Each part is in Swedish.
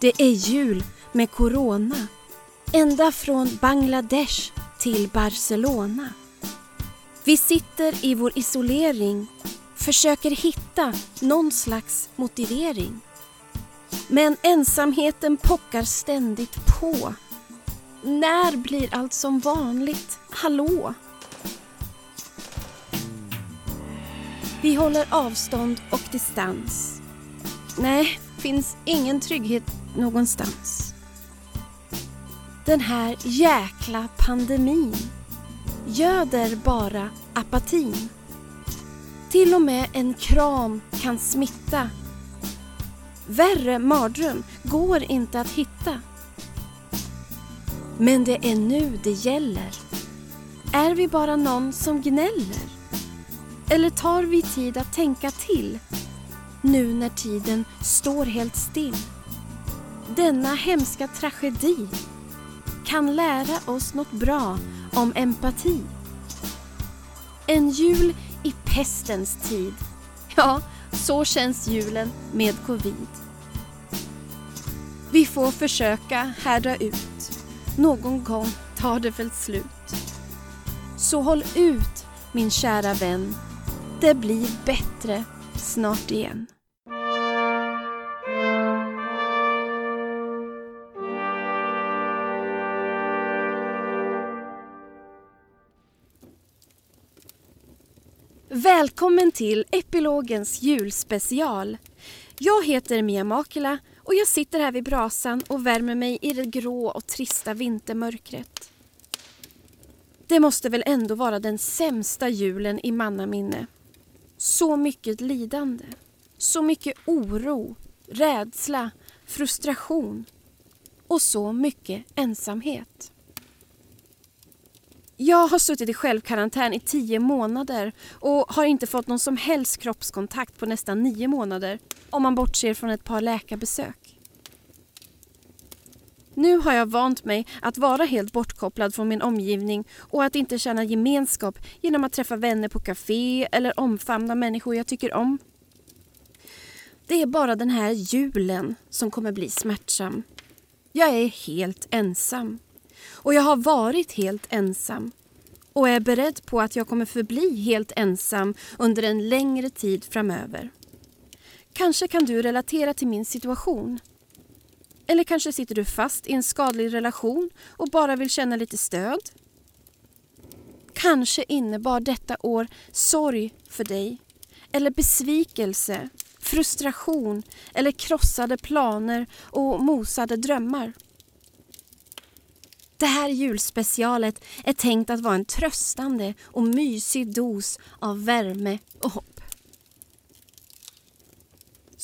Det är jul med corona. Ända från Bangladesh till Barcelona. Vi sitter i vår isolering, försöker hitta någon slags motivering. Men ensamheten pockar ständigt på. När blir allt som vanligt? Hallå? Vi håller avstånd och distans. Nej, finns ingen trygghet någonstans. Den här jäkla pandemin göder bara apatin. Till och med en kram kan smitta. Värre mardröm går inte att hitta. Men det är nu det gäller. Är vi bara någon som gnäller? Eller tar vi tid att tänka till nu när tiden står helt still? Denna hemska tragedi kan lära oss något bra om empati. En jul i pestens tid. Ja, så känns julen med covid. Vi får försöka härda ut. Någon gång tar det väl slut. Så håll ut, min kära vän. Det blir bättre snart igen. Välkommen till Epilogens julspecial. Jag heter Mia Makela och jag sitter här vid brasan och värmer mig i det grå och trista vintermörkret. Det måste väl ändå vara den sämsta julen i mannaminne. Så mycket lidande. Så mycket oro, rädsla, frustration och så mycket ensamhet. Jag har suttit i självkarantän i tio månader och har inte fått någon som helst kroppskontakt på nästan nio månader om man bortser från ett par läkarbesök. Nu har jag vant mig att vara helt bortkopplad från min omgivning och att inte känna gemenskap genom att träffa vänner på café eller omfamna människor jag tycker om. Det är bara den här julen som kommer bli smärtsam. Jag är helt ensam. Och jag har varit helt ensam och är beredd på att jag kommer förbli helt ensam under en längre tid framöver. Kanske kan du relatera till min situation. Eller kanske sitter du fast i en skadlig relation och bara vill känna lite stöd. Kanske innebar detta år sorg för dig eller besvikelse, frustration eller krossade planer och mosade drömmar. Det här julspecialet är tänkt att vara en tröstande och mysig dos av värme och hopp.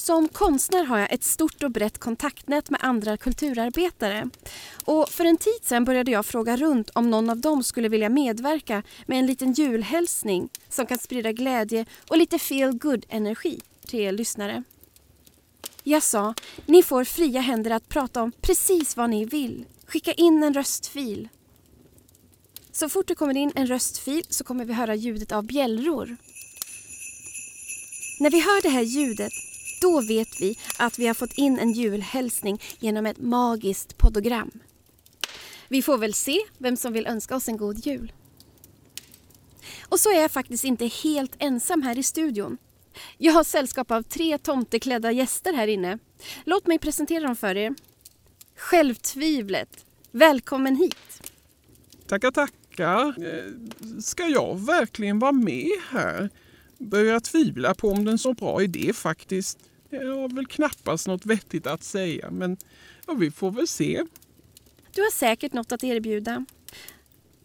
Som konstnär har jag ett stort och brett kontaktnät med andra kulturarbetare. Och för en tid sedan började jag fråga runt om någon av dem skulle vilja medverka med en liten julhälsning som kan sprida glädje och lite feel good energi till er lyssnare. Jag sa, ni får fria händer att prata om precis vad ni vill. Skicka in en röstfil. Så fort det kommer in en röstfil så kommer vi höra ljudet av bjällror. När vi hör det här ljudet, då vet vi att vi har fått in en julhälsning genom ett magiskt podogram. Vi får väl se vem som vill önska oss en god jul. Och så är jag faktiskt inte helt ensam här i studion. Jag har sällskap av tre tomteklädda gäster här inne. Låt mig presentera dem för er. Självtvivlet. Välkommen hit. Tackar, tackar. Eh, ska jag verkligen vara med här? Börjar tvivla på om det är en så bra idé faktiskt. Jag har väl knappast något vettigt att säga, men ja, vi får väl se. Du har säkert något att erbjuda.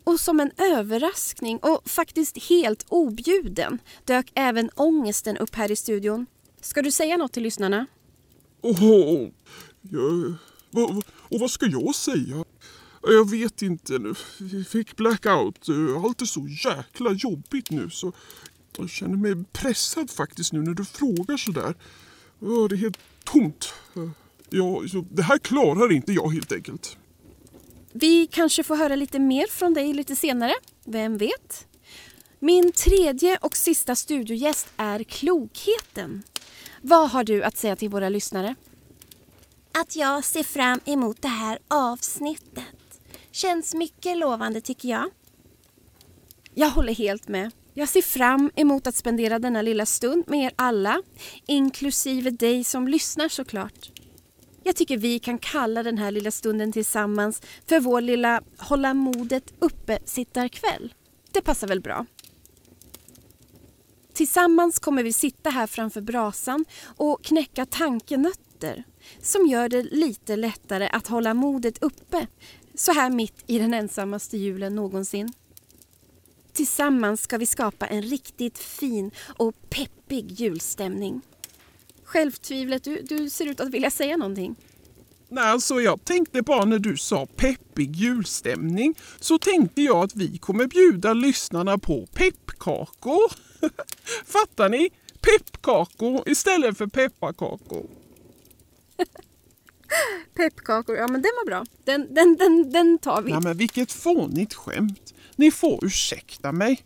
Och som en överraskning och faktiskt helt objuden dök även ångesten upp här i studion. Ska du säga något till lyssnarna? Åh, oh, jag och vad ska jag säga? Jag vet inte nu. Vi fick blackout. Allt är så jäkla jobbigt nu så jag känner mig pressad faktiskt nu när du frågar sådär. Det är helt tomt. Ja, det här klarar inte jag helt enkelt. Vi kanske får höra lite mer från dig lite senare. Vem vet? Min tredje och sista studiogäst är klokheten. Vad har du att säga till våra lyssnare? Att jag ser fram emot det här avsnittet. Känns mycket lovande tycker jag. Jag håller helt med. Jag ser fram emot att spendera denna lilla stund med er alla, inklusive dig som lyssnar såklart. Jag tycker vi kan kalla den här lilla stunden tillsammans för vår lilla hålla modet uppe-sittarkväll. Det passar väl bra? Tillsammans kommer vi sitta här framför brasan och knäcka tankenötter som gör det lite lättare att hålla modet uppe så här mitt i den ensammaste julen någonsin. Tillsammans ska vi skapa en riktigt fin och peppig julstämning. Självtvivlet, du, du ser ut att vilja säga någonting. Nej, alltså jag tänkte bara när du sa peppig julstämning så tänkte jag att vi kommer bjuda lyssnarna på peppkakor. Fattar ni? Peppkakor istället för pepparkakor. Peppkakor, ja men den var bra. Den, den, den, den tar vi. Nej men vilket fånigt skämt. Ni får ursäkta mig.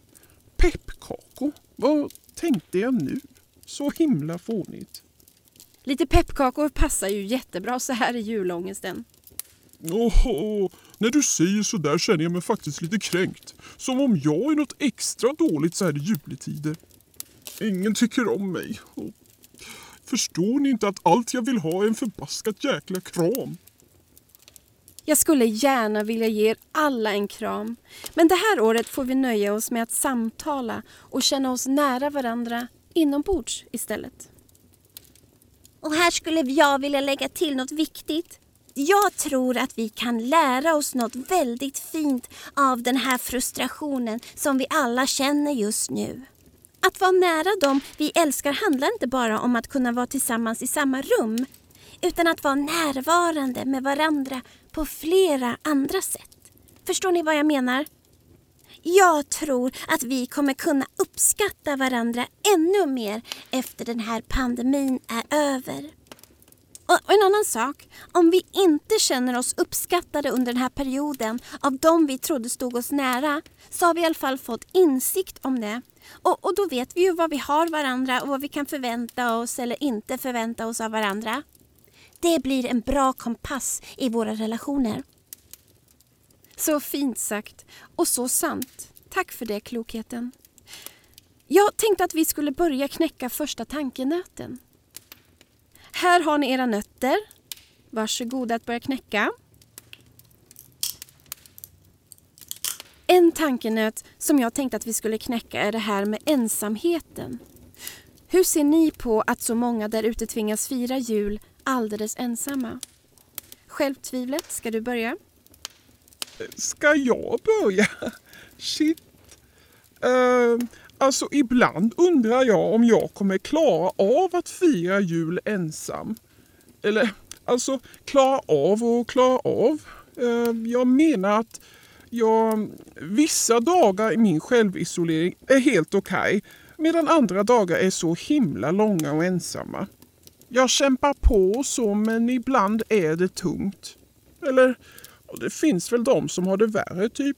Peppkakor? Vad tänkte jag nu? Så himla fånigt. Lite pepparkakor passar ju jättebra så här i julångesten. Åh, när du säger så där känner jag mig faktiskt lite kränkt. Som om jag är något extra dåligt så här i juletider. Ingen tycker om mig. Förstår ni inte att allt jag vill ha är en förbaskat jäkla kram? Jag skulle gärna vilja ge er alla en kram. Men det här året får vi nöja oss med att samtala och känna oss nära varandra inombords istället. Och här skulle jag vilja lägga till något viktigt. Jag tror att vi kan lära oss något väldigt fint av den här frustrationen som vi alla känner just nu. Att vara nära dem vi älskar handlar inte bara om att kunna vara tillsammans i samma rum utan att vara närvarande med varandra på flera andra sätt. Förstår ni vad jag menar? Jag tror att vi kommer kunna uppskatta varandra ännu mer efter den här pandemin är över. Och en annan sak, om vi inte känner oss uppskattade under den här perioden av de vi trodde stod oss nära så har vi i alla fall fått insikt om det. Och, och då vet vi ju vad vi har varandra och vad vi kan förvänta oss eller inte förvänta oss av varandra. Det blir en bra kompass i våra relationer. Så fint sagt och så sant. Tack för det, klokheten. Jag tänkte att vi skulle börja knäcka första tankenöten. Här har ni era nötter. Varsågoda att börja knäcka. En tankenöt som jag tänkte att vi skulle knäcka är det här med ensamheten. Hur ser ni på att så många där ute tvingas fira jul alldeles ensamma? Självtvivlet, ska du börja? Ska jag börja? Shit. Uh, alltså ibland undrar jag om jag kommer klara av att fira jul ensam. Eller alltså klara av och klara av. Uh, jag menar att jag, vissa dagar i min självisolering är helt okej okay, medan andra dagar är så himla långa och ensamma. Jag kämpar på och så men ibland är det tungt. Eller det finns väl de som har det värre typ.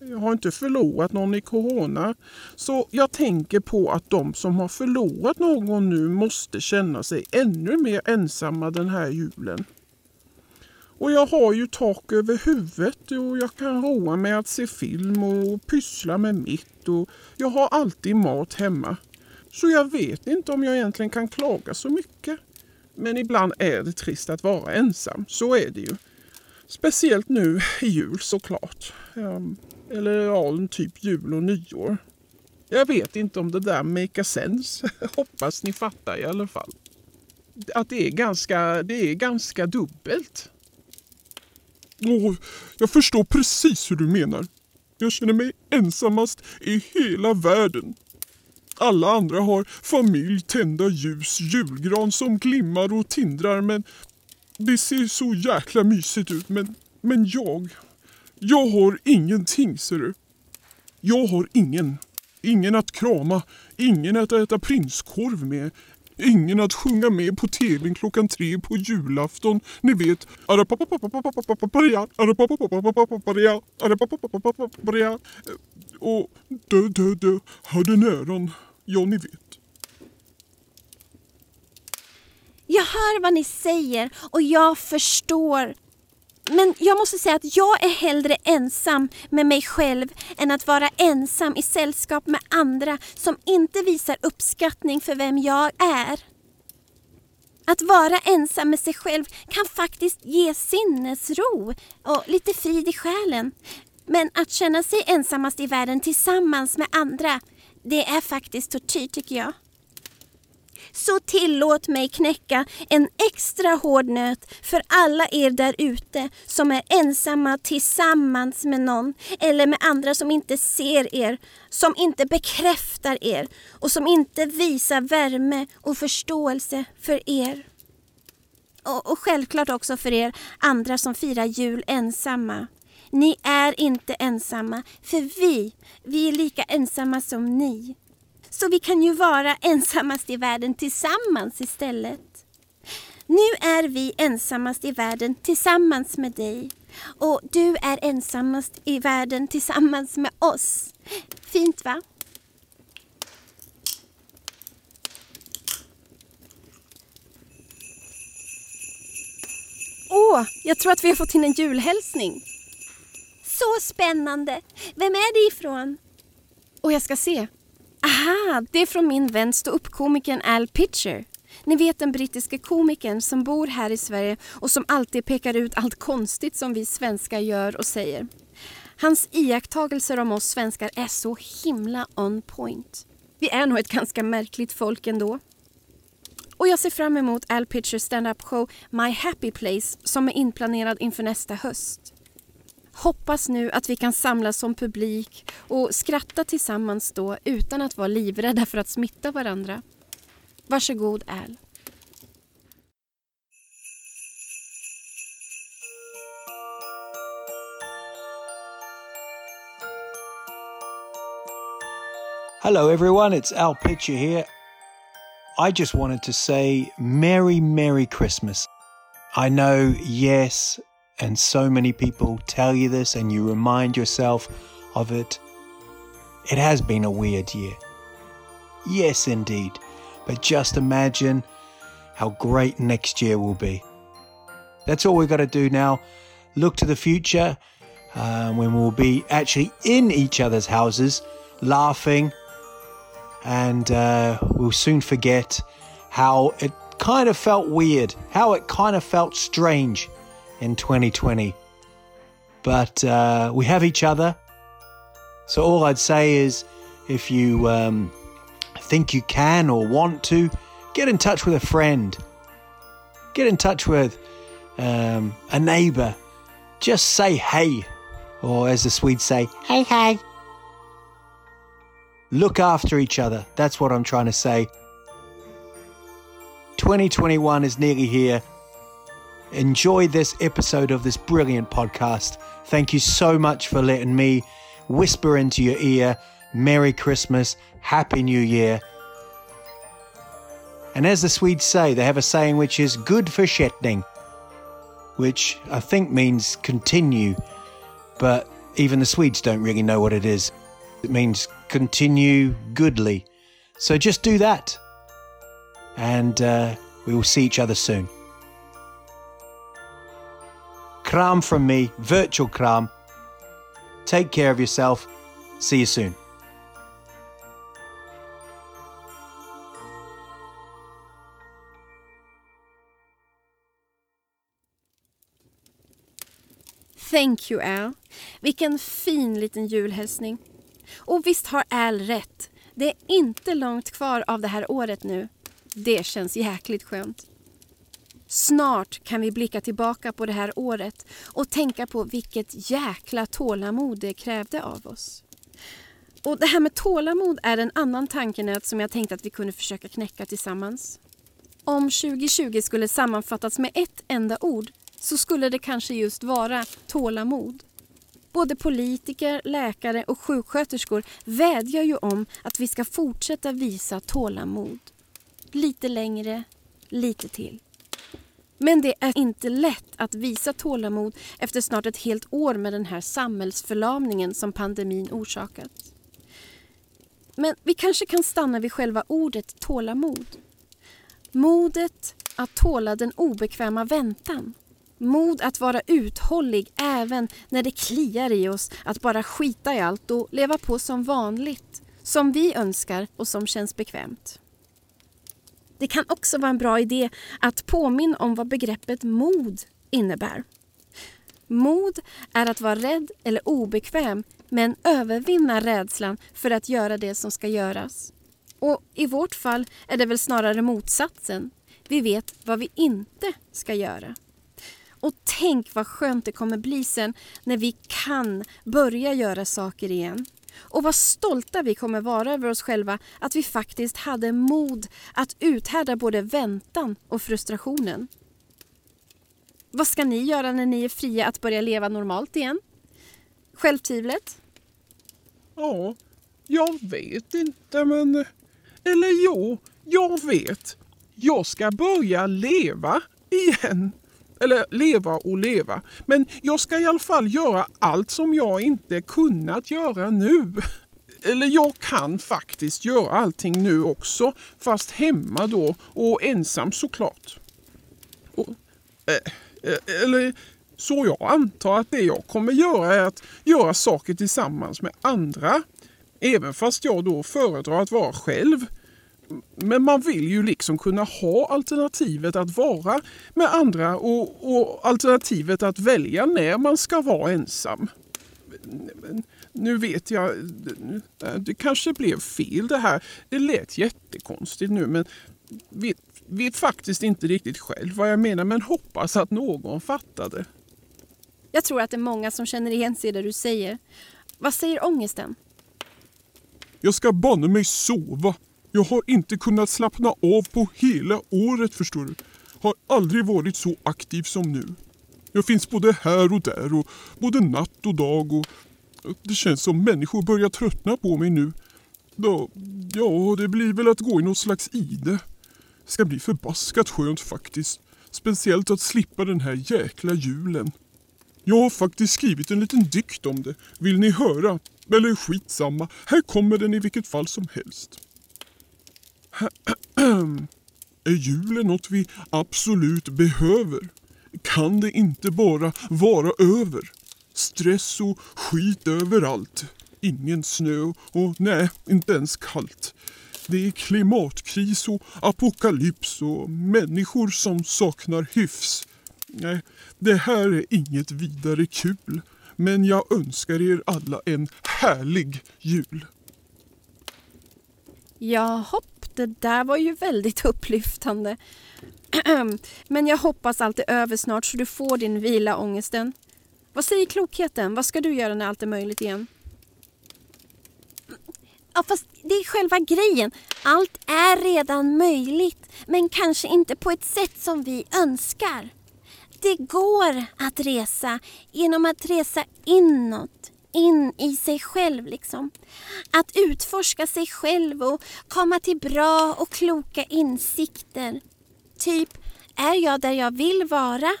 Jag har inte förlorat någon i corona. Så jag tänker på att de som har förlorat någon nu måste känna sig ännu mer ensamma den här julen. Och jag har ju tak över huvudet och jag kan roa mig att se film och pyssla med mitt och jag har alltid mat hemma. Så jag vet inte om jag egentligen kan klaga så mycket. Men ibland är det trist att vara ensam, så är det ju. Speciellt nu i jul såklart. Ehm, eller ja, typ jul och nyår. Jag vet inte om det där make sense. Hoppas ni fattar i alla fall. Att det är ganska, det är ganska dubbelt. Oh, jag förstår precis hur du menar. Jag känner mig ensammast i hela världen. Alla andra har familj, tända ljus, julgran som glimmar och tindrar men det ser så jäkla mysigt ut men, men jag, jag har ingenting ser du. Jag har ingen. Ingen att krama, ingen att äta prinskorv med, ingen att sjunga med på tvn klockan tre på julafton. Ni vet... Och dö, dö, dö, hör den äran, ja ni vet. Jag hör vad ni säger och jag förstår. Men jag måste säga att jag är hellre ensam med mig själv än att vara ensam i sällskap med andra som inte visar uppskattning för vem jag är. Att vara ensam med sig själv kan faktiskt ge sinnesro och lite frid i själen. Men att känna sig ensammast i världen tillsammans med andra, det är faktiskt tortyr tycker jag. Så tillåt mig knäcka en extra hård nöt för alla er där ute som är ensamma tillsammans med någon eller med andra som inte ser er, som inte bekräftar er och som inte visar värme och förståelse för er. Och, och självklart också för er andra som firar jul ensamma. Ni är inte ensamma, för vi, vi är lika ensamma som ni. Så vi kan ju vara ensammast i världen tillsammans istället. Nu är vi ensammast i världen tillsammans med dig. Och du är ensammast i världen tillsammans med oss. Fint va? Åh, jag tror att vi har fått in en julhälsning. Så spännande! Vem är det ifrån? Och jag ska se. Aha, det är från min vän ståuppkomikern Al Pitcher. Ni vet den brittiske komikern som bor här i Sverige och som alltid pekar ut allt konstigt som vi svenskar gör och säger. Hans iakttagelser om oss svenskar är så himla on point. Vi är nog ett ganska märkligt folk ändå. Och jag ser fram emot Al Pitchers stand-up show My Happy Place som är inplanerad inför nästa höst. Hoppas nu att vi kan samlas som publik och skratta tillsammans då utan att vara livrädda för att smitta varandra. Varsågod Al. Hello, everyone. It's Al Pitcher here. I just wanted to say Merry, Merry Christmas. I know, yes, and so many people tell you this and you remind yourself of it. It has been a weird year. Yes, indeed. But just imagine how great next year will be. That's all we've got to do now. Look to the future uh, when we'll be actually in each other's houses, laughing, and uh, we'll soon forget how it kind of felt weird, how it kind of felt strange in 2020. But uh, we have each other. So all I'd say is if you um, think you can or want to, get in touch with a friend, get in touch with um, a neighbor. Just say hey, or as the Swedes say, hey, hey. Look after each other. That's what I'm trying to say. 2021 is nearly here. Enjoy this episode of this brilliant podcast. Thank you so much for letting me whisper into your ear Merry Christmas, Happy New Year. And as the Swedes say, they have a saying which is good for fortsättning, which I think means continue, but even the Swedes don't really know what it is. It means continue goodly. So just do that. And uh, we will see each other soon. Kram from me, virtual kram. Take care of yourself. See you soon. Thank you Al. Vilken fin liten julhälsning. Och visst har Al rätt. Det är inte långt kvar av det här året nu. Det känns jäkligt skönt. Snart kan vi blicka tillbaka på det här året och tänka på vilket jäkla tålamod det krävde av oss. Och Det här med tålamod är en annan tankenöt som jag tänkte att vi kunde försöka knäcka tillsammans. Om 2020 skulle sammanfattas med ett enda ord så skulle det kanske just vara tålamod. Både politiker, läkare och sjuksköterskor vädjar ju om att vi ska fortsätta visa tålamod. Lite längre, lite till. Men det är inte lätt att visa tålamod efter snart ett helt år med den här samhällsförlamningen som pandemin orsakat. Men vi kanske kan stanna vid själva ordet tålamod. Modet att tåla den obekväma väntan. Mod att vara uthållig även när det kliar i oss att bara skita i allt och leva på som vanligt, som vi önskar och som känns bekvämt. Det kan också vara en bra idé att påminna om vad begreppet mod innebär. Mod är att vara rädd eller obekväm men övervinna rädslan för att göra det som ska göras. Och i vårt fall är det väl snarare motsatsen. Vi vet vad vi inte ska göra. Och tänk vad skönt det kommer bli sen när vi kan börja göra saker igen. Och vad stolta vi kommer vara över oss själva att vi faktiskt hade mod att uthärda både väntan och frustrationen. Vad ska ni göra när ni är fria att börja leva normalt igen? Självtvivlet? Ja, jag vet inte men... Eller jo, jag vet. Jag ska börja leva igen. Eller leva och leva. Men jag ska i alla fall göra allt som jag inte kunnat göra nu. Eller jag kan faktiskt göra allting nu också, fast hemma då och ensam såklart. Och, eh, eh eller så jag antar att det jag kommer göra är att göra saker tillsammans med andra. Även fast jag då föredrar att vara själv. Men man vill ju liksom kunna ha alternativet att vara med andra och, och alternativet att välja när man ska vara ensam. Nu vet jag, det kanske blev fel det här. Det lät jättekonstigt nu men vet, vet faktiskt inte riktigt själv vad jag menar men hoppas att någon fattade. Jag tror att det är många som känner igen sig i det du säger. Vad säger ångesten? Jag ska banne mig sova. Jag har inte kunnat slappna av på hela året förstår du. Har aldrig varit så aktiv som nu. Jag finns både här och där och både natt och dag och det känns som människor börjar tröttna på mig nu. Då, ja, det blir väl att gå i något slags ide. Det ska bli förbaskat skönt faktiskt. Speciellt att slippa den här jäkla julen. Jag har faktiskt skrivit en liten dikt om det. Vill ni höra? Eller skitsamma, här kommer den i vilket fall som helst. Är julen något vi absolut behöver? Kan det inte bara vara över? Stress och skit överallt. Ingen snö och nej, inte ens kallt. Det är klimatkris och apokalyps och människor som saknar hyfs. Nej, det här är inget vidare kul. Men jag önskar er alla en härlig jul. Ja, hopp, det där var ju väldigt upplyftande. Men jag hoppas allt är över snart så du får din vila, ångesten. Vad säger klokheten? Vad ska du göra när allt är möjligt igen? Ja, fast det är själva grejen. Allt är redan möjligt, men kanske inte på ett sätt som vi önskar. Det går att resa genom att resa inåt, in i sig själv liksom. Att utforska sig själv och komma till bra och kloka insikter. Typ, är jag där jag vill vara?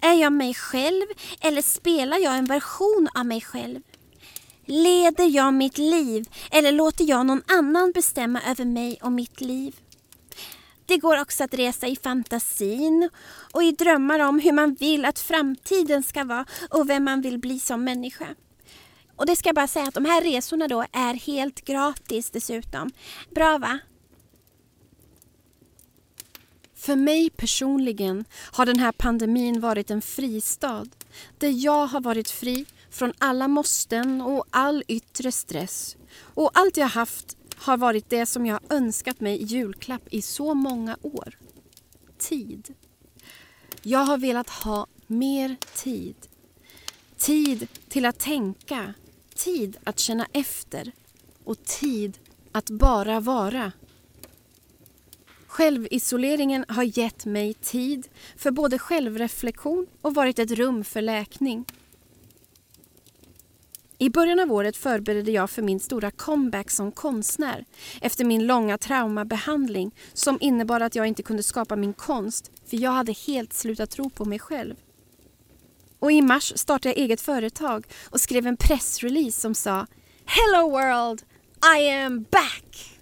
Är jag mig själv eller spelar jag en version av mig själv? Leder jag mitt liv eller låter jag någon annan bestämma över mig och mitt liv? Det går också att resa i fantasin och i drömmar om hur man vill att framtiden ska vara och vem man vill bli som människa. Och det ska jag bara säga att de här resorna då är helt gratis dessutom. Bra va? För mig personligen har den här pandemin varit en fristad där jag har varit fri från alla måsten och all yttre stress. Och allt jag haft har varit det som jag önskat mig i julklapp i så många år. Tid. Jag har velat ha mer tid. Tid till att tänka, tid att känna efter och tid att bara vara. Självisoleringen har gett mig tid för både självreflektion och varit ett rum för läkning. I början av året förberedde jag för min stora comeback som konstnär efter min långa traumabehandling som innebar att jag inte kunde skapa min konst för jag hade helt slutat tro på mig själv. Och i mars startade jag eget företag och skrev en pressrelease som sa Hello world! I am back!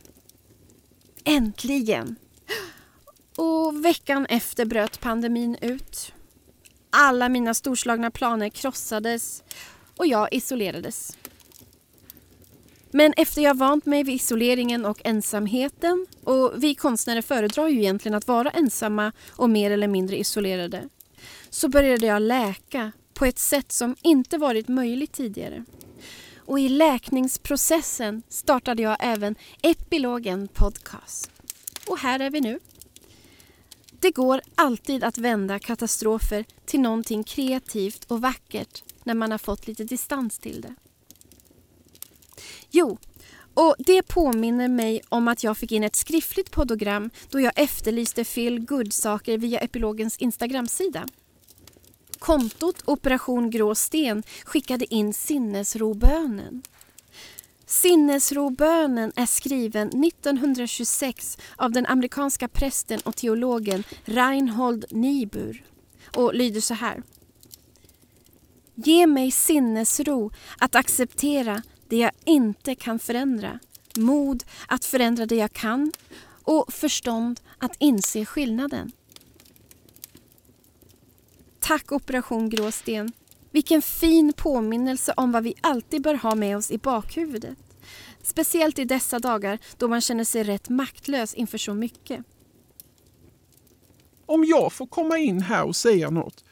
Äntligen! Och veckan efter bröt pandemin ut. Alla mina storslagna planer krossades och jag isolerades. Men efter jag vant mig vid isoleringen och ensamheten och vi konstnärer föredrar ju egentligen att vara ensamma och mer eller mindre isolerade så började jag läka på ett sätt som inte varit möjligt tidigare. Och i läkningsprocessen startade jag även Epilogen Podcast. Och här är vi nu. Det går alltid att vända katastrofer till någonting kreativt och vackert när man har fått lite distans till det. Jo, och det påminner mig om att jag fick in ett skriftligt podogram då jag efterlyste feel good-saker via Epilogens Instagramsida. Kontot Operation Grå Sten skickade in sinnesrobönen. Sinnesrobönen är skriven 1926 av den amerikanska prästen och teologen Reinhold Niebuhr och lyder så här. Ge mig sinnesro att acceptera det jag inte kan förändra, mod att förändra det jag kan och förstånd att inse skillnaden. Tack Operation Gråsten. Vilken fin påminnelse om vad vi alltid bör ha med oss i bakhuvudet. Speciellt i dessa dagar då man känner sig rätt maktlös inför så mycket. Om jag får komma in här och säga något.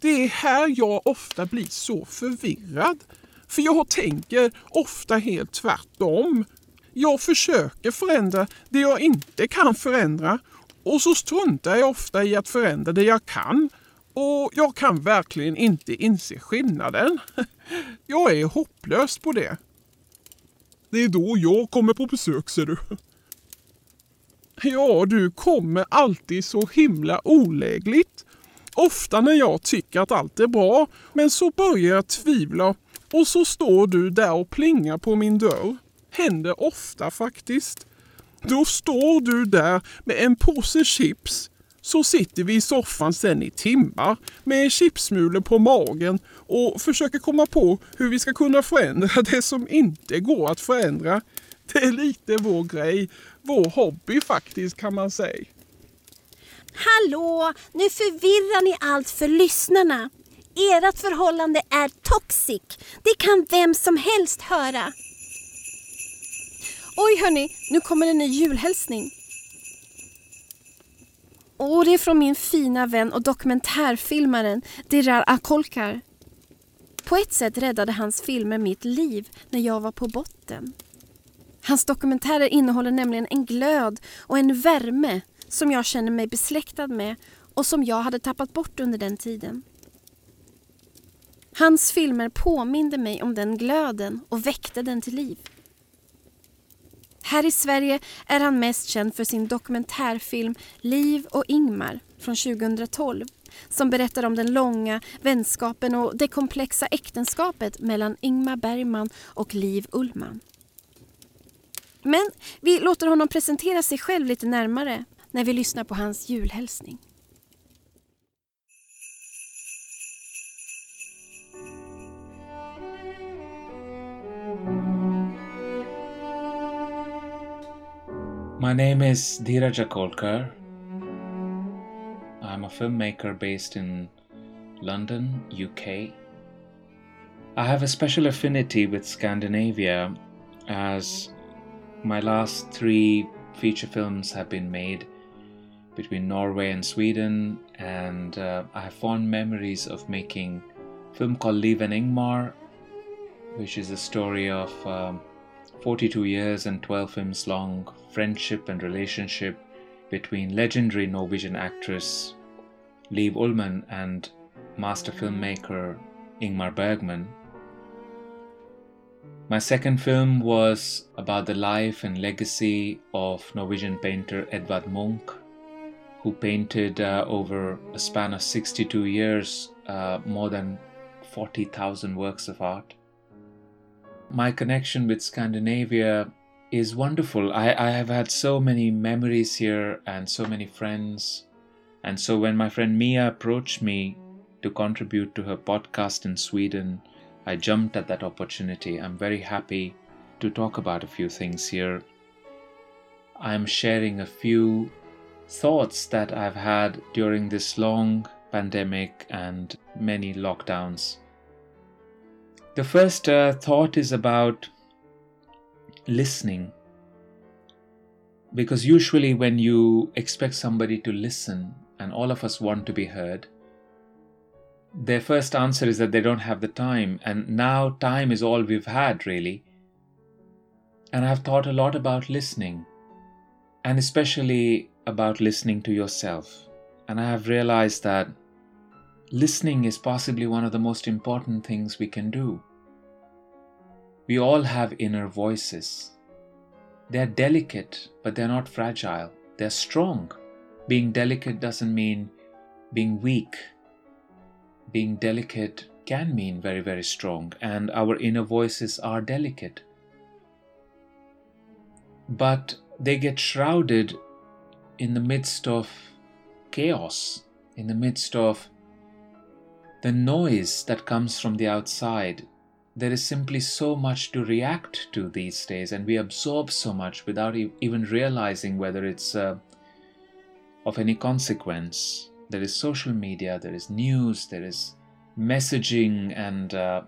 Det är här jag ofta blir så förvirrad. För jag tänker ofta helt tvärtom. Jag försöker förändra det jag inte kan förändra och så struntar jag ofta i att förändra det jag kan och jag kan verkligen inte inse skillnaden. Jag är hopplös på det. Det är då jag kommer på besök ser du. Ja, du kommer alltid så himla olägligt. Ofta när jag tycker att allt är bra, men så börjar jag tvivla och så står du där och plingar på min dörr. Händer ofta faktiskt. Då står du där med en påse chips så sitter vi i soffan sen i timmar med chipsmulor på magen och försöker komma på hur vi ska kunna förändra det som inte går att förändra. Det är lite vår grej, vår hobby faktiskt kan man säga. Hallå! Nu förvirrar ni allt för lyssnarna. Ert förhållande är toxic. Det kan vem som helst höra. Oj hörni, nu kommer en ny julhälsning. Och det är från min fina vän och dokumentärfilmaren Dirar Akolkar. På ett sätt räddade hans filmer mitt liv när jag var på botten. Hans dokumentärer innehåller nämligen en glöd och en värme som jag känner mig besläktad med och som jag hade tappat bort under den tiden. Hans filmer påminde mig om den glöden och väckte den till liv. Här i Sverige är han mest känd för sin dokumentärfilm Liv och Ingmar från 2012 som berättar om den långa vänskapen och det komplexa äktenskapet mellan Ingmar Bergman och Liv Ullman. Men vi låter honom presentera sig själv lite närmare när vi lyssnar på hans julhälsning. My name is Dheeraj Akolkar. I'm a filmmaker based in London, UK. I have a special affinity with Scandinavia as my last three feature films have been made between Norway and Sweden, and uh, I have fond memories of making a film called Liv and Ingmar, which is a story of um, 42 years and 12 films long friendship and relationship between legendary Norwegian actress Liv Ullmann and master filmmaker Ingmar Bergman. My second film was about the life and legacy of Norwegian painter Edvard Munch, who painted uh, over a span of 62 years uh, more than 40,000 works of art. My connection with Scandinavia is wonderful. I, I have had so many memories here and so many friends. And so when my friend Mia approached me to contribute to her podcast in Sweden, I jumped at that opportunity. I'm very happy to talk about a few things here. I'm sharing a few thoughts that I've had during this long pandemic and many lockdowns. The first uh, thought is about listening. Because usually, when you expect somebody to listen, and all of us want to be heard, their first answer is that they don't have the time. And now, time is all we've had, really. And I've thought a lot about listening, and especially about listening to yourself. And I have realized that listening is possibly one of the most important things we can do. We all have inner voices. They're delicate, but they're not fragile. They're strong. Being delicate doesn't mean being weak. Being delicate can mean very, very strong, and our inner voices are delicate. But they get shrouded in the midst of chaos, in the midst of the noise that comes from the outside. There is simply so much to react to these days, and we absorb so much without e- even realizing whether it's uh, of any consequence. There is social media, there is news, there is messaging, and uh,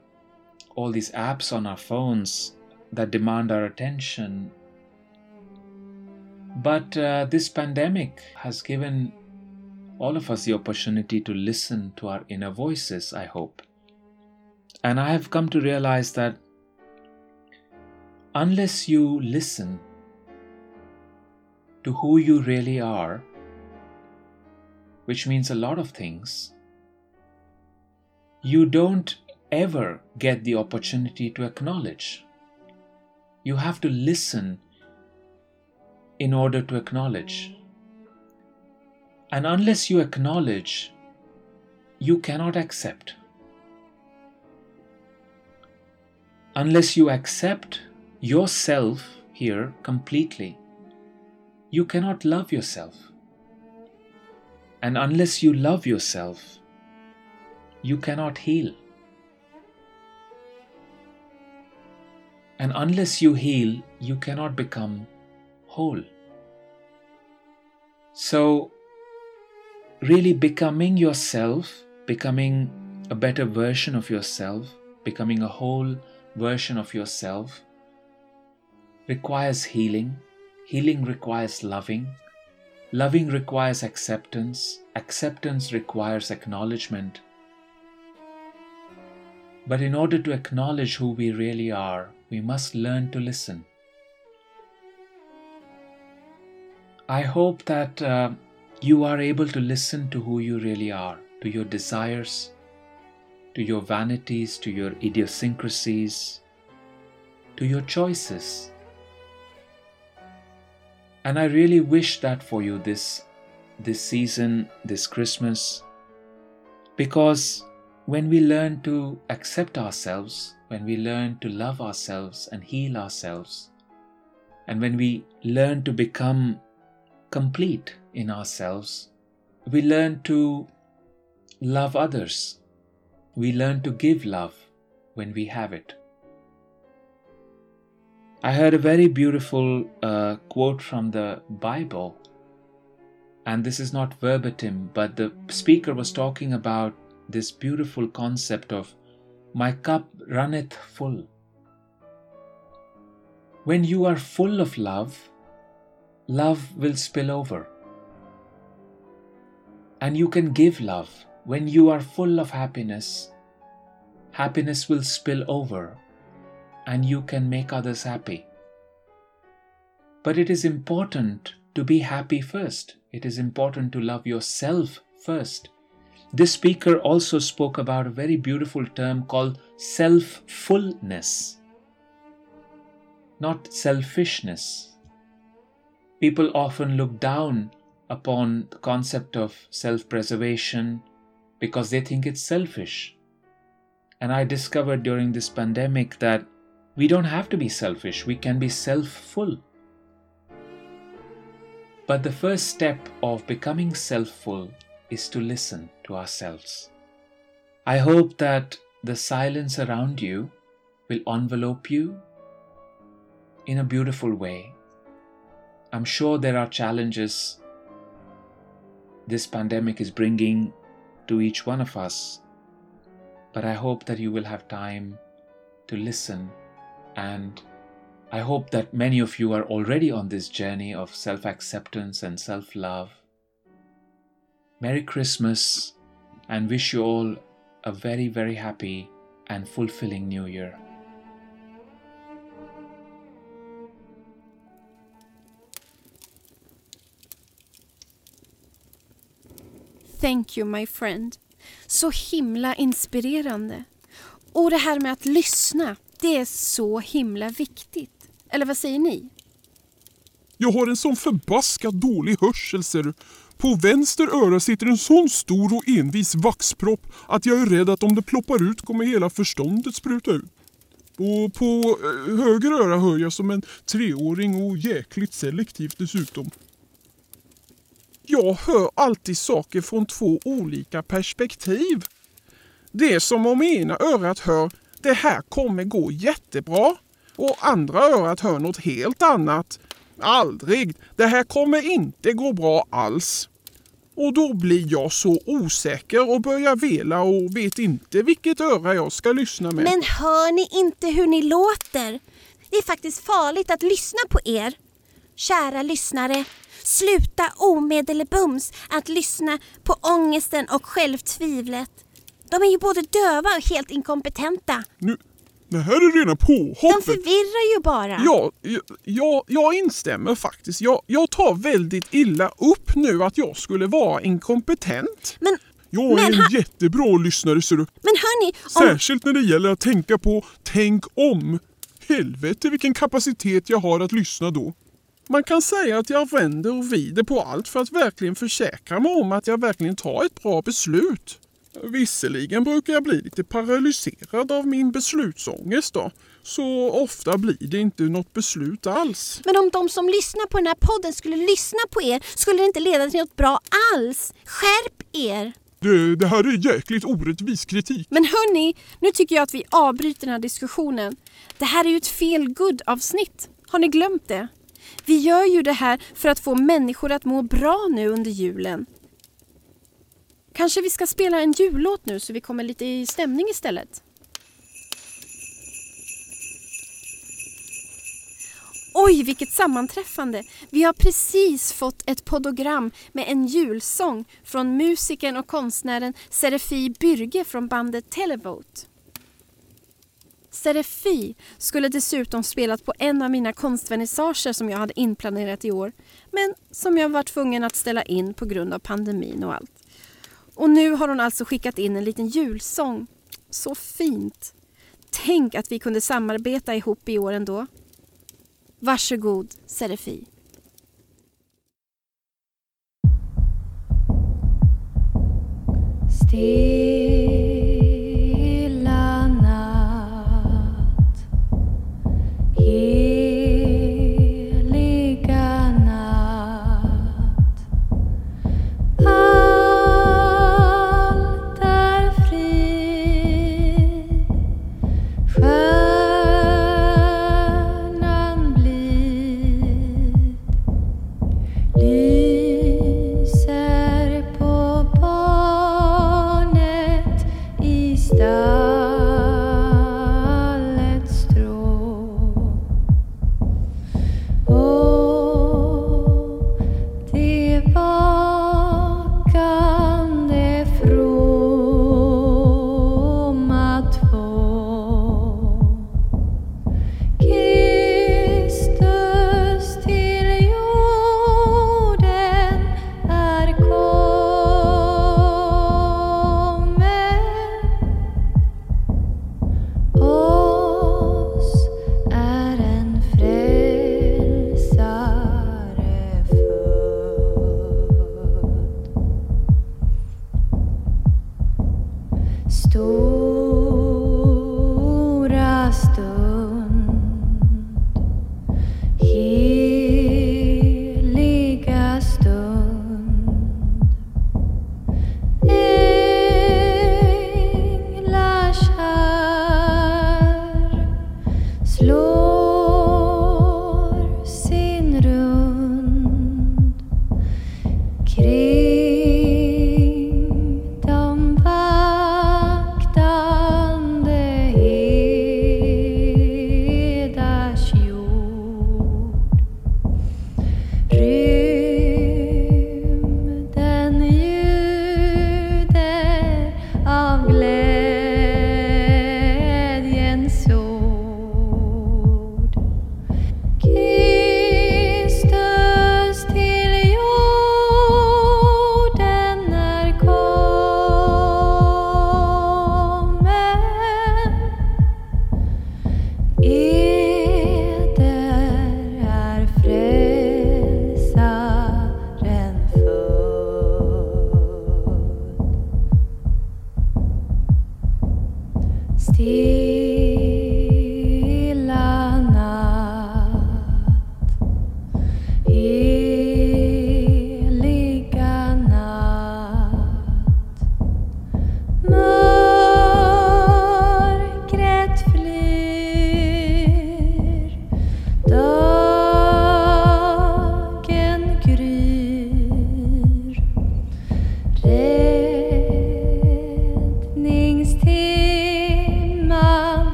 all these apps on our phones that demand our attention. But uh, this pandemic has given all of us the opportunity to listen to our inner voices, I hope. And I have come to realize that unless you listen to who you really are, which means a lot of things, you don't ever get the opportunity to acknowledge. You have to listen in order to acknowledge. And unless you acknowledge, you cannot accept. Unless you accept yourself here completely, you cannot love yourself. And unless you love yourself, you cannot heal. And unless you heal, you cannot become whole. So, really becoming yourself, becoming a better version of yourself, becoming a whole version of yourself requires healing. Healing requires loving. Loving requires acceptance. Acceptance requires acknowledgement. But in order to acknowledge who we really are, we must learn to listen. I hope that uh, you are able to listen to who you really are, to your desires, to your vanities, to your idiosyncrasies, to your choices. And I really wish that for you this this season, this Christmas, because when we learn to accept ourselves, when we learn to love ourselves and heal ourselves, and when we learn to become complete in ourselves, we learn to love others. We learn to give love when we have it. I heard a very beautiful uh, quote from the Bible, and this is not verbatim, but the speaker was talking about this beautiful concept of my cup runneth full. When you are full of love, love will spill over. And you can give love. When you are full of happiness, happiness will spill over and you can make others happy. But it is important to be happy first. It is important to love yourself first. This speaker also spoke about a very beautiful term called self fullness, not selfishness. People often look down upon the concept of self preservation because they think it's selfish. And I discovered during this pandemic that We don't have to be selfish, we can be self full. But the first step of becoming self full is to listen to ourselves. I hope that the silence around you will envelope you in a beautiful way. I'm sure there are challenges this pandemic is bringing to each one of us, but I hope that you will have time to listen and I hope that many of you are already on this journey of self acceptance and self love. Merry Christmas and wish you all a very, very happy and fulfilling new year. Thank you my friend. Så himla inspirerande. Och det här med att lyssna, det är så himla viktigt. Eller vad säger ni? Jag har en sån förbaskat dålig hörsel ser du. På vänster öra sitter en sån stor och envis vaxpropp att jag är rädd att om det ploppar ut kommer hela förståndet spruta ut. Och på eh, höger öra hör jag som en treåring och jäkligt selektivt dessutom. Jag hör alltid saker från två olika perspektiv. Det är som om ena örat hör det här kommer gå jättebra och andra örat hör något helt annat. Aldrig, det här kommer inte gå bra alls. Och då blir jag så osäker och börjar vela och vet inte vilket öra jag ska lyssna med. Men hör ni inte hur ni låter? Det är faktiskt farligt att lyssna på er. Kära lyssnare, sluta omedelbums att lyssna på ångesten och självtvivlet. De är ju både döva och helt inkompetenta. Nu, det här är rena påhoppet. De förvirrar ju bara. Ja, jag, jag instämmer faktiskt. Jag, jag tar väldigt illa upp nu att jag skulle vara inkompetent. Men, jag är men en jättebra lyssnare ser du. men hörni, om... Särskilt när det gäller att tänka på tänk om. Helvete vilken kapacitet jag har att lyssna då. Man kan säga att jag vänder och vrider på allt för att verkligen försäkra mig om att jag verkligen tar ett bra beslut. Visserligen brukar jag bli lite paralyserad av min beslutsångest då. Så ofta blir det inte något beslut alls. Men om de som lyssnar på den här podden skulle lyssna på er skulle det inte leda till något bra alls. Skärp er! Det, det här är jäkligt orättvis kritik. Men hörni, nu tycker jag att vi avbryter den här diskussionen. Det här är ju ett fel good avsnitt Har ni glömt det? Vi gör ju det här för att få människor att må bra nu under julen. Kanske vi ska spela en jullåt nu så vi kommer lite i stämning istället? Oj, vilket sammanträffande! Vi har precis fått ett podogram med en julsång från musikern och konstnären Serefi Byrge från bandet Televote. Serefi skulle dessutom spelat på en av mina konstvernissager som jag hade inplanerat i år men som jag var tvungen att ställa in på grund av pandemin och allt. Och nu har hon alltså skickat in en liten julsång. Så fint! Tänk att vi kunde samarbeta ihop i år ändå. Varsågod, Serefi. Stilla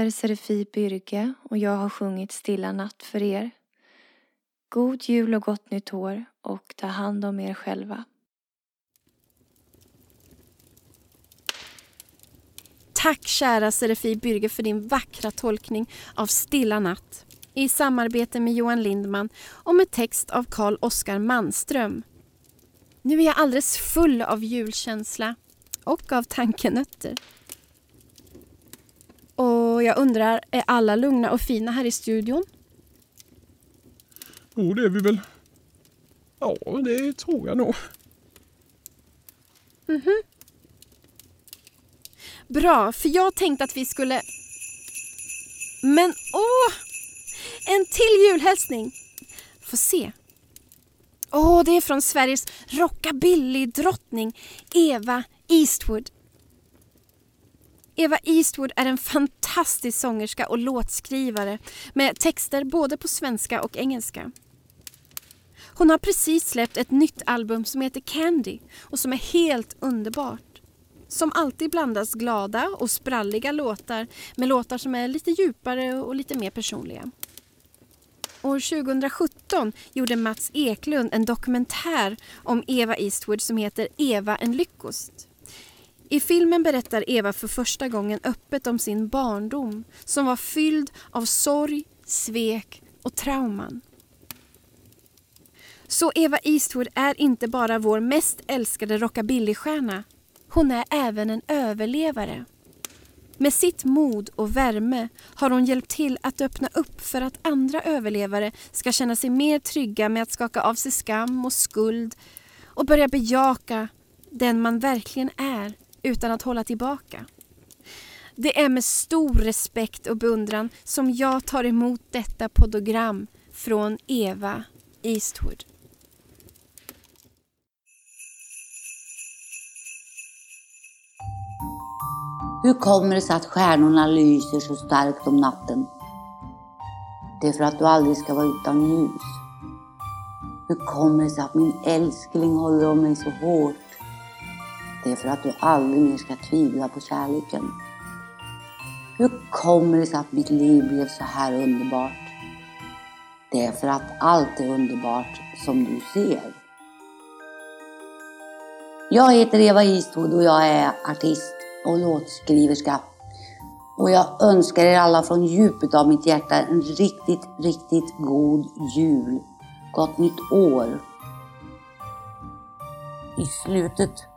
heter Serifi Byrge och jag har sjungit Stilla natt för er. God jul och gott nytt år och ta hand om er själva. Tack kära Serifi Byrge för din vackra tolkning av Stilla natt i samarbete med Johan Lindman och med text av Carl Oskar Manström. Nu är jag alldeles full av julkänsla och av tankenötter. Och jag undrar, är alla lugna och fina här i studion? Jo, det är vi väl. Ja, det tror jag nog. Bra, för jag tänkte att vi skulle... Men åh! En till julhälsning! Få se. Åh, det är från Sveriges rockabilly-drottning Eva Eastwood. Eva Eastwood är en fantastisk sångerska och låtskrivare med texter både på svenska och engelska. Hon har precis släppt ett nytt album som heter Candy och som är helt underbart. Som alltid blandas glada och spralliga låtar med låtar som är lite djupare och lite mer personliga. År 2017 gjorde Mats Eklund en dokumentär om Eva Eastwood som heter Eva en lyckost. I filmen berättar Eva för första gången öppet om sin barndom som var fylld av sorg, svek och trauman. Så Eva Eastwood är inte bara vår mest älskade rockabillystjärna. Hon är även en överlevare. Med sitt mod och värme har hon hjälpt till att öppna upp för att andra överlevare ska känna sig mer trygga med att skaka av sig skam och skuld och börja bejaka den man verkligen är utan att hålla tillbaka. Det är med stor respekt och beundran som jag tar emot detta podogram från Eva Eastwood. Hur kommer det sig att stjärnorna lyser så starkt om natten? Det är för att du aldrig ska vara utan ljus. Hur kommer det sig att min älskling håller om mig så hårt? Det är för att du aldrig mer ska tvivla på kärleken. Hur kommer det sig att mitt liv blev så här underbart? Det är för att allt är underbart som du ser. Jag heter Eva Eastwood och jag är artist och låtskriverska. Och jag önskar er alla från djupet av mitt hjärta en riktigt, riktigt god jul. Gott nytt år. I slutet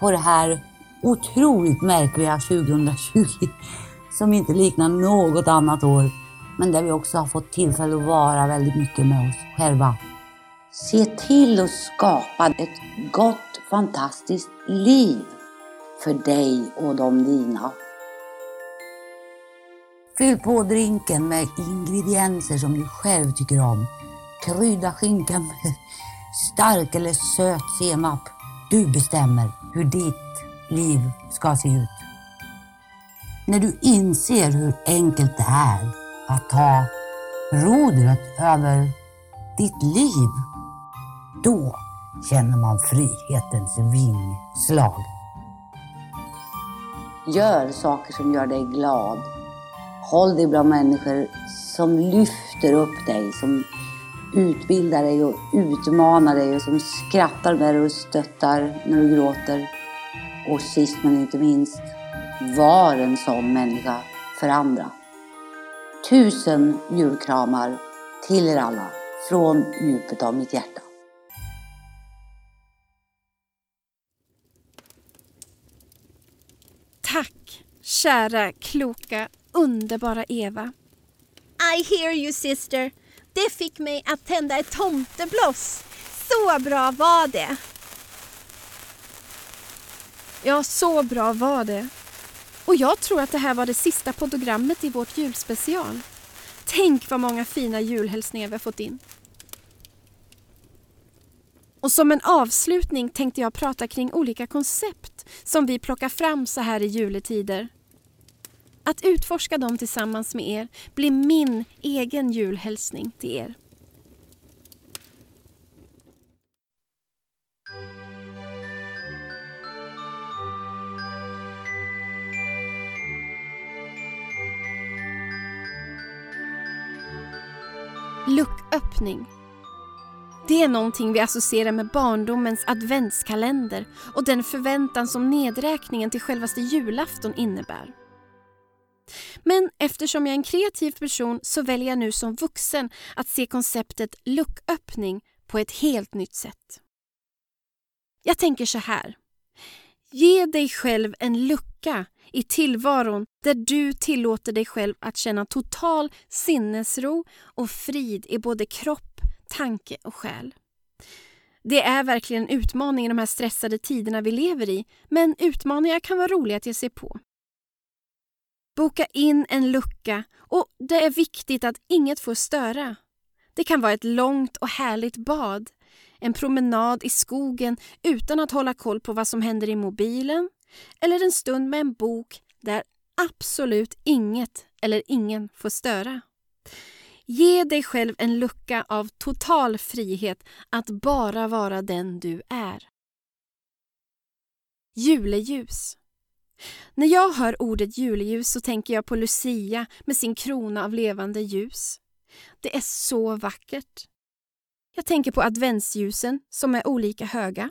på det här otroligt märkliga 2020 som inte liknar något annat år men där vi också har fått tillfälle att vara väldigt mycket med oss själva. Se till att skapa ett gott, fantastiskt liv för dig och de dina. Fyll på drinken med ingredienser som du själv tycker om. Krydda skinkan med stark eller söt senap. Du bestämmer hur ditt liv ska se ut. När du inser hur enkelt det är att ta rodret över ditt liv, då känner man frihetens vingslag. Gör saker som gör dig glad. Håll dig bland människor som lyfter upp dig, som utbildar dig och utmanar dig och som skrattar med dig och stöttar när du gråter. Och sist men inte minst, var en sån människa för andra. Tusen julkramar till er alla från djupet av mitt hjärta. Tack, kära, kloka, underbara Eva. I hear you sister. Det fick mig att tända ett tomtebloss. Så bra var det. Ja, så bra var det. Och jag tror att det här var det sista fotogrammet i vårt julspecial. Tänk vad många fina julhälsningar vi har fått in. Och som en avslutning tänkte jag prata kring olika koncept som vi plockar fram så här i juletider. Att utforska dem tillsammans med er blir min egen julhälsning till er. Lucköppning. Det är någonting vi associerar med barndomens adventskalender och den förväntan som nedräkningen till självaste julafton innebär. Men eftersom jag är en kreativ person så väljer jag nu som vuxen att se konceptet lucköppning på ett helt nytt sätt. Jag tänker så här. Ge dig själv en lucka i tillvaron där du tillåter dig själv att känna total sinnesro och frid i både kropp, tanke och själ. Det är verkligen en utmaning i de här stressade tiderna vi lever i, men utmaningar kan vara roliga att ge sig på. Boka in en lucka och det är viktigt att inget får störa. Det kan vara ett långt och härligt bad, en promenad i skogen utan att hålla koll på vad som händer i mobilen eller en stund med en bok där absolut inget eller ingen får störa. Ge dig själv en lucka av total frihet att bara vara den du är. Juleljus när jag hör ordet juleljus så tänker jag på Lucia med sin krona av levande ljus. Det är så vackert. Jag tänker på adventsljusen som är olika höga.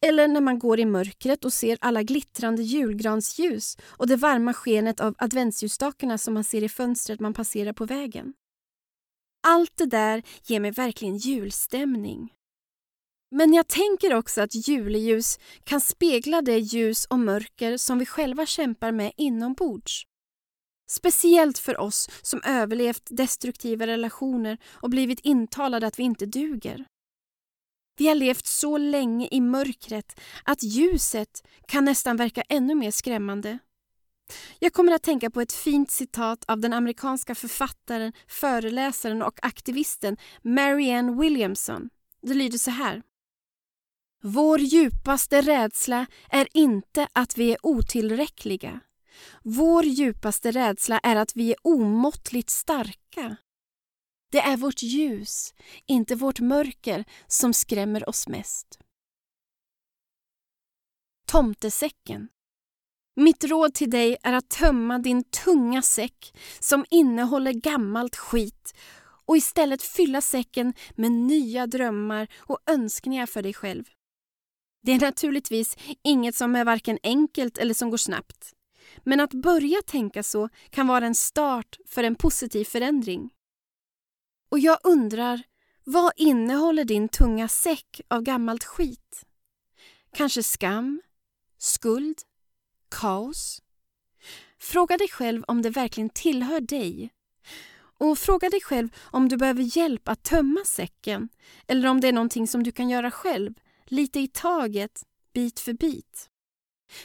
Eller när man går i mörkret och ser alla glittrande julgransljus och det varma skenet av adventsljusstakarna som man ser i fönstret man passerar på vägen. Allt det där ger mig verkligen julstämning. Men jag tänker också att juleljus kan spegla det ljus och mörker som vi själva kämpar med inombords. Speciellt för oss som överlevt destruktiva relationer och blivit intalade att vi inte duger. Vi har levt så länge i mörkret att ljuset kan nästan verka ännu mer skrämmande. Jag kommer att tänka på ett fint citat av den amerikanska författaren, föreläsaren och aktivisten Marianne Williamson. Det lyder så här. Vår djupaste rädsla är inte att vi är otillräckliga. Vår djupaste rädsla är att vi är omåttligt starka. Det är vårt ljus, inte vårt mörker, som skrämmer oss mest. Tomtesäcken. Mitt råd till dig är att tömma din tunga säck som innehåller gammalt skit och istället fylla säcken med nya drömmar och önskningar för dig själv. Det är naturligtvis inget som är varken enkelt eller som går snabbt. Men att börja tänka så kan vara en start för en positiv förändring. Och jag undrar, vad innehåller din tunga säck av gammalt skit? Kanske skam? Skuld? Kaos? Fråga dig själv om det verkligen tillhör dig. Och fråga dig själv om du behöver hjälp att tömma säcken eller om det är någonting som du kan göra själv lite i taget, bit för bit.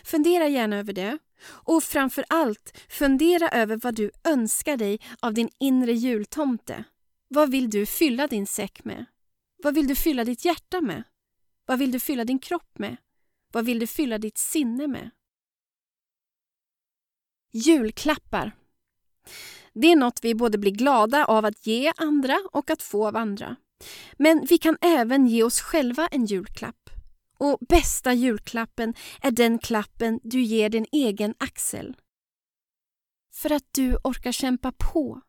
Fundera gärna över det. Och framför allt, fundera över vad du önskar dig av din inre jultomte. Vad vill du fylla din säck med? Vad vill du fylla ditt hjärta med? Vad vill du fylla din kropp med? Vad vill du fylla ditt sinne med? Julklappar. Det är något vi både blir glada av att ge andra och att få av andra. Men vi kan även ge oss själva en julklapp. Och bästa julklappen är den klappen du ger din egen axel. För att du orkar kämpa på,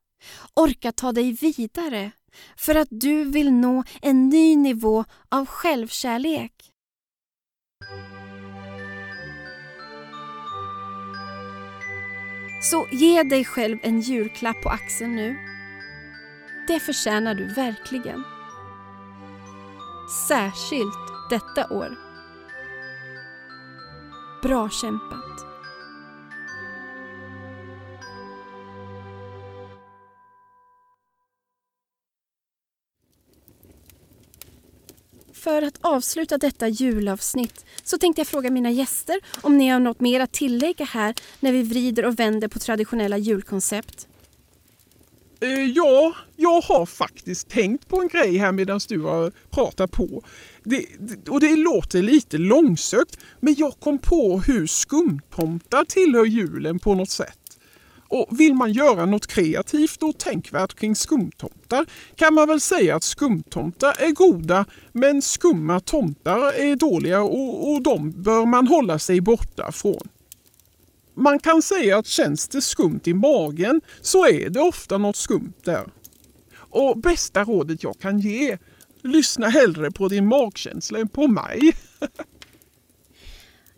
orkar ta dig vidare, för att du vill nå en ny nivå av självkärlek. Så ge dig själv en julklapp på axeln nu. Det förtjänar du verkligen. Särskilt detta år. Bra kämpat! För att avsluta detta julavsnitt så tänkte jag fråga mina gäster om ni har något mer att tillägga här när vi vrider och vänder på traditionella julkoncept. Eh, ja, jag har faktiskt tänkt på en grej här medan du har pratat på. Det, och det låter lite långsökt, men jag kom på hur skumtomtar tillhör julen på något sätt. Och vill man göra något kreativt och tänkvärt kring skumtomtar kan man väl säga att skumtomtar är goda men skumma tomtar är dåliga och, och de bör man hålla sig borta från. Man kan säga att känns det skumt i magen så är det ofta något skumt där. Och bästa rådet jag kan ge, lyssna hellre på din magkänsla än på mig.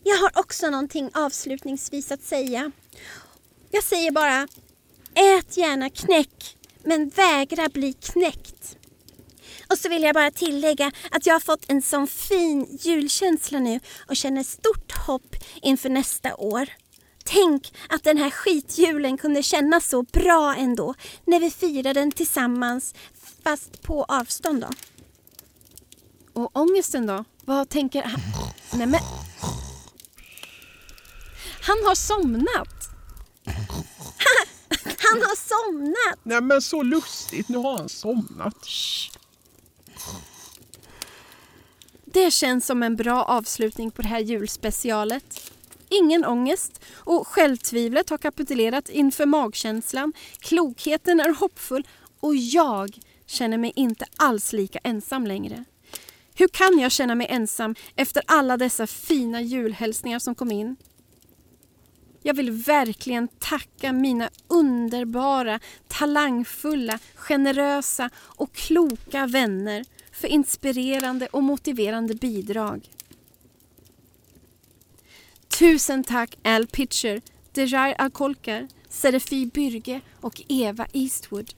Jag har också någonting avslutningsvis att säga. Jag säger bara, ät gärna knäck, men vägra bli knäckt. Och så vill jag bara tillägga att jag har fått en sån fin julkänsla nu och känner stort hopp inför nästa år. Tänk att den här skitjulen kunde kännas så bra ändå när vi firar den tillsammans fast på avstånd då. Och ångesten då? Vad tänker han? Nej men... Han har somnat! Han har somnat! Nej men så lustigt, nu har han somnat. Det känns som en bra avslutning på det här julspecialet. Ingen ångest och självtvivlet har kapitulerat inför magkänslan. Klokheten är hoppfull och jag känner mig inte alls lika ensam längre. Hur kan jag känna mig ensam efter alla dessa fina julhälsningar som kom in? Jag vill verkligen tacka mina underbara, talangfulla, generösa och kloka vänner för inspirerande och motiverande bidrag. Tusen tack Al Pitcher, Dejar Alkolkar, Serefi Byrge och Eva Eastwood.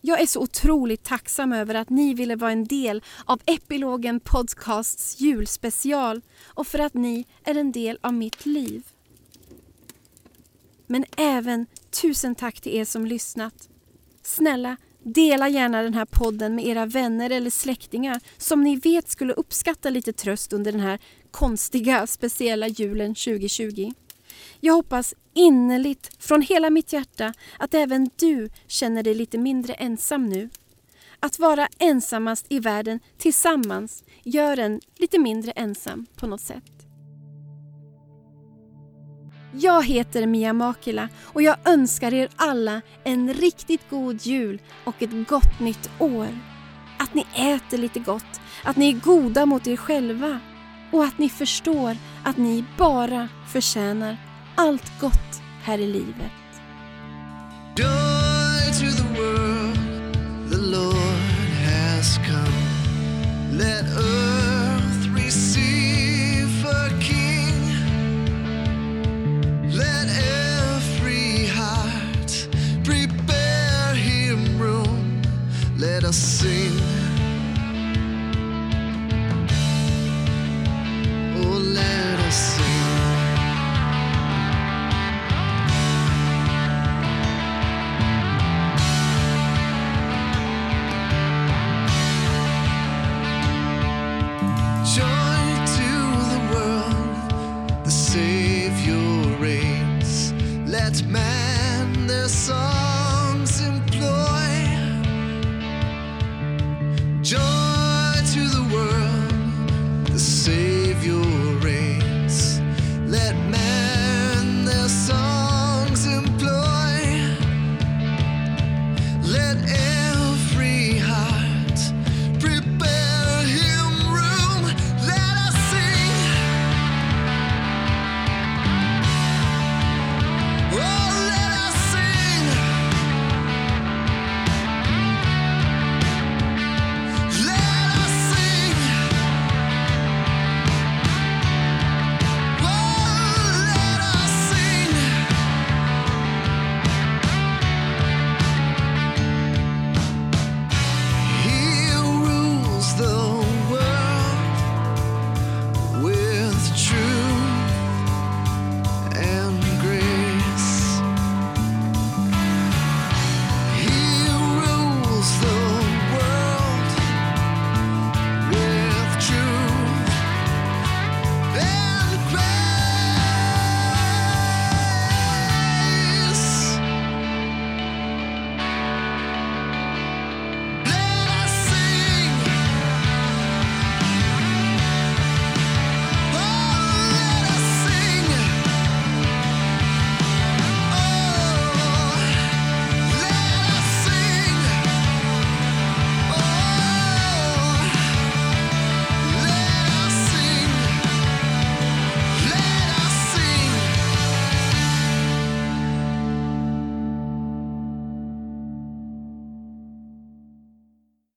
Jag är så otroligt tacksam över att ni ville vara en del av Epilogen Podcasts julspecial och för att ni är en del av mitt liv. Men även tusen tack till er som lyssnat. Snälla, dela gärna den här podden med era vänner eller släktingar som ni vet skulle uppskatta lite tröst under den här konstiga, speciella julen 2020. Jag hoppas innerligt från hela mitt hjärta att även du känner dig lite mindre ensam nu. Att vara ensammast i världen tillsammans gör en lite mindre ensam på något sätt. Jag heter Mia Makila och jag önskar er alla en riktigt god jul och ett gott nytt år. Att ni äter lite gott, att ni är goda mot er själva och att ni förstår att ni bara förtjänar allt gott här i livet. sing